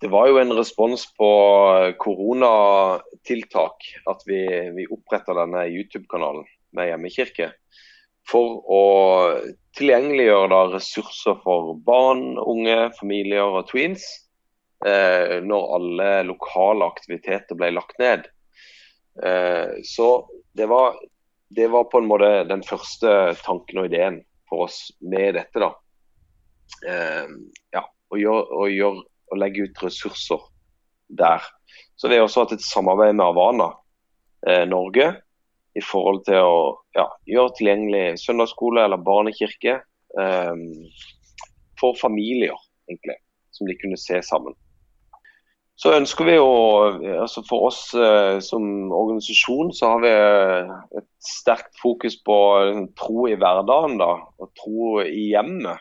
det var jo en respons på koronatiltak at vi, vi oppretta denne YouTube-kanalen med hjemmekirke. For å tilgjengeliggjøre da, ressurser for barn, unge, familier og tweens eh, når alle lokale aktiviteter ble lagt ned. Eh, så det var, det var på en måte den første tanken og ideen for oss med dette. da. Eh, ja, å, gjøre, å, gjøre, å legge ut ressurser der. Så Vi har også hatt et samarbeid med Havana eh, Norge i forhold til å ja, gjøre tilgjengelig søndagsskole eller barnekirke eh, for familier, egentlig, som de kunne se sammen. Så ønsker vi jo, altså For oss eh, som organisasjon så har vi eh, et sterkt fokus på liksom, tro i hverdagen da, og tro i hjemmet.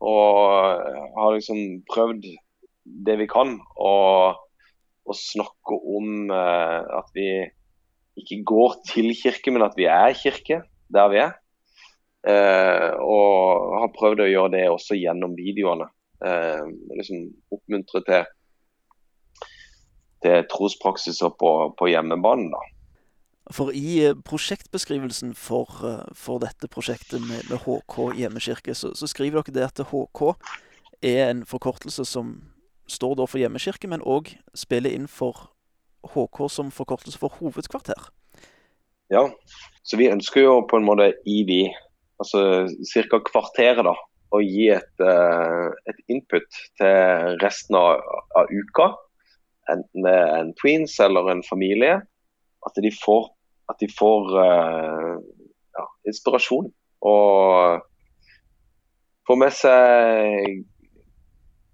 Og eh, har liksom prøvd det vi kan og snakke om eh, at vi ikke går til kirke, men at vi er kirke der vi er. Eh, og har prøvd å gjøre det også gjennom videoene. Eh, liksom Oppmuntre til, til trospraksiser på, på hjemmebane. da. For i eh, prosjektbeskrivelsen for, eh, for dette prosjektet med, med HK hjemmekirke, så, så, skriver dere det at HK er en forkortelse som står da for hjemmekirke, men òg spiller inn for HK som forkortelse for hovedkvarter. Ja, så vi ønsker jo på en måte i de, altså ca. kvarteret, da, å gi et, eh, et, input til resten av, av, uka. Enten det er en tweens eller en familie. At de får, at de får uh, ja, inspirasjon. Og får med seg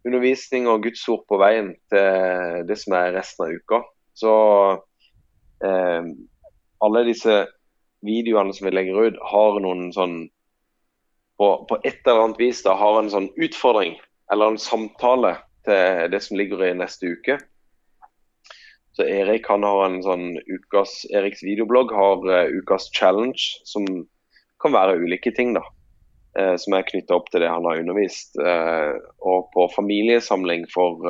undervisning og Guds ord på veien til det som er resten av uka. Så eh, alle disse videoene som vi legger ut, har noen sånn på, på, et eller annet vis da, har en sånn utfordring eller en samtale til det som ligger i neste uke. Så Erik han har en sånn ukas, Eriks videoblogg har uh, ukas challenge, som kan være ulike ting. da, uh, Som er knytta opp til det han har undervist. Eh, og på familiesamling for,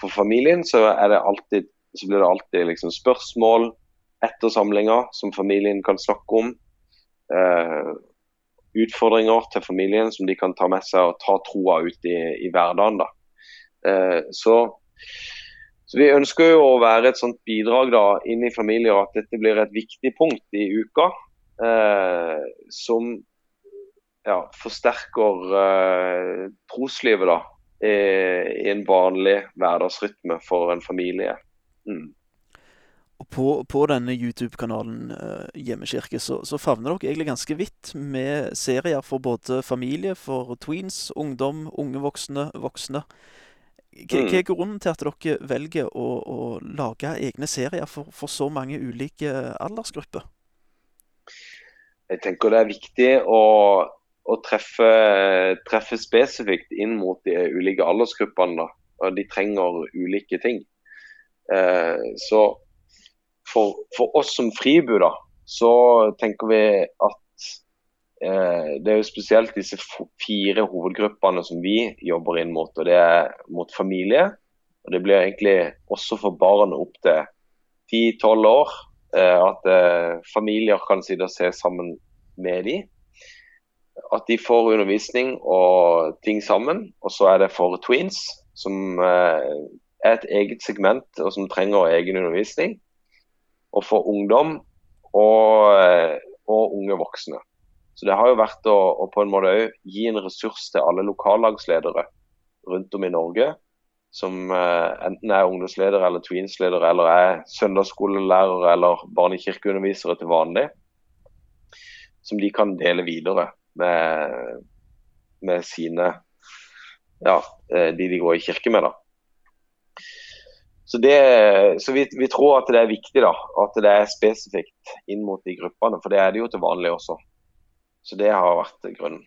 for familien så, det alltid, så blir det alltid liksom spørsmål, etter samlinga som familien kan snakke om. Eh, utfordringer til familien som de kan ta med seg og ta troa ut i, i hverdagen. da. Eh, så, så, Vi ønsker jo å være et sånt bidrag da, inn i familier at dette blir et viktig punkt i uka. Eh, som ja, forsterker eh, troslivet da, i, i, en vanlig hverdagsrytme for en familie. Mm. På, på, denne YouTube-kanalen uh, Hjemmekirke så, så, favner dere egentlig ganske vidt med serier for både familie, for tweens, ungdom, unge voksne, voksne. Hva, mm. er grunnen til at dere velger å, å lage egne serier for, for, så mange ulike aldersgrupper? Jeg tenker det er viktig å, å treffe, treffe, spesifikt inn mot de ulike aldersgruppene. Da. De trenger ulike ting. Eh, så for, for oss som fribu, da, så tenker vi at eh, det er jo spesielt disse fire hovedgruppene som vi jobber inn mot. og Det er mot familie. og Det blir egentlig også for barn opp til 10-12 år. Eh, at eh, familier kan sitte og se sammen med dem. At de får undervisning og ting sammen. Og så er det for tweens, som eh, er et eget segment og som trenger egen undervisning og for ungdom og, eh, og, unge voksne. Så Det har jo vært å, å på en måte gi en ressurs til alle lokallagsledere rundt om i Norge. Som eh, enten er ungdomsledere eller tweensledere eller er søndagsskolelærere eller barnekirkeundervisere til vanlig. Som de kan dele videre med, med sine ja, eh, de de går i kirke med. da. Så, det, så vi, vi, tror at det er viktig da, at det er spesifikt inn mot de gruppene. For det er det jo til vanlig også. Så det har vært grunnen.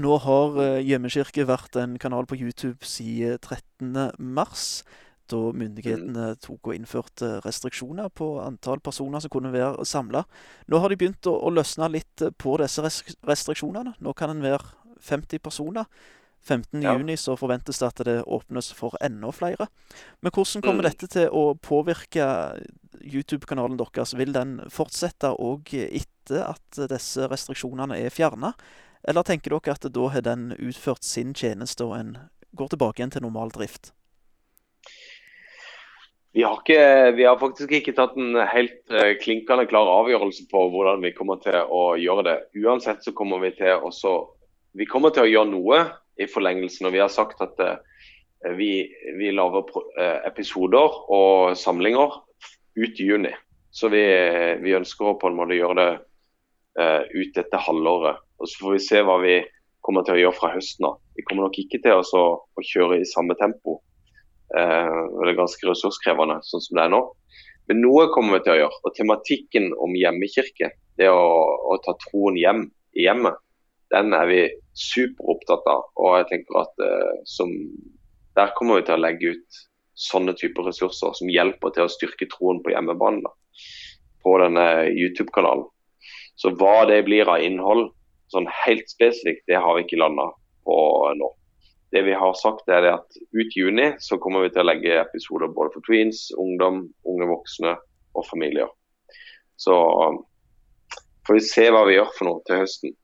Nå har eh, Hjemmekirke vært en kanal på YouTube siden 13.3, da myndighetene mm. tok og innførte restriksjoner på antall personer som kunne være samla. Nå har de begynt å, å løsne litt på disse restriksjonene. Nå kan en være 50 personer. 15.6 så forventes det at det åpnes for enda flere. Men hvordan kommer Mm. dette til å påvirke YouTube-kanalen deres? Vil den fortsette òg etter at disse restriksjonene er fjerna? Eller tenker dere at da har den utført sin tjeneste og en går tilbake igjen til normal drift? Vi har, ikke, vi har faktisk ikke tatt en helt eh, klinkende klar avgjørelse på hvordan vi kommer til å gjøre det. Uansett så kommer vi til å Vi kommer til å gjøre noe i forlengelsen. Og vi har sagt at eh, vi, vi lager eh, episoder og samlinger ut i juni. Så vi, vi ønsker å på en måte gjøre det ut dette halvåret. Og så får vi se hva vi kommer til å gjøre fra høsten av. Vi kommer nok ikke til å, å kjøre i samme tempo. Eh, og det er ganske ressurskrevende sånn som det er nå. Men noe kommer vi til å gjøre. Og tematikken om hjemmekirke, det å, å ta troen hjem i hjemmet, den er vi superopptatt av. Og jeg tenker at eh, som, der kommer vi til å legge ut sånne typer ressurser som hjelper til å styrke troen på hjemmebanen. da, på denne YouTube-kanalen. Så hva det blir av innhold, sånn helt spesifikt, det har vi ikke landa på nå. Det vi har sagt er at ut juni så kommer vi til å legge episoder både for tweens, ungdom, unge voksne og familier. Så får vi se hva vi gjør for noe til høsten.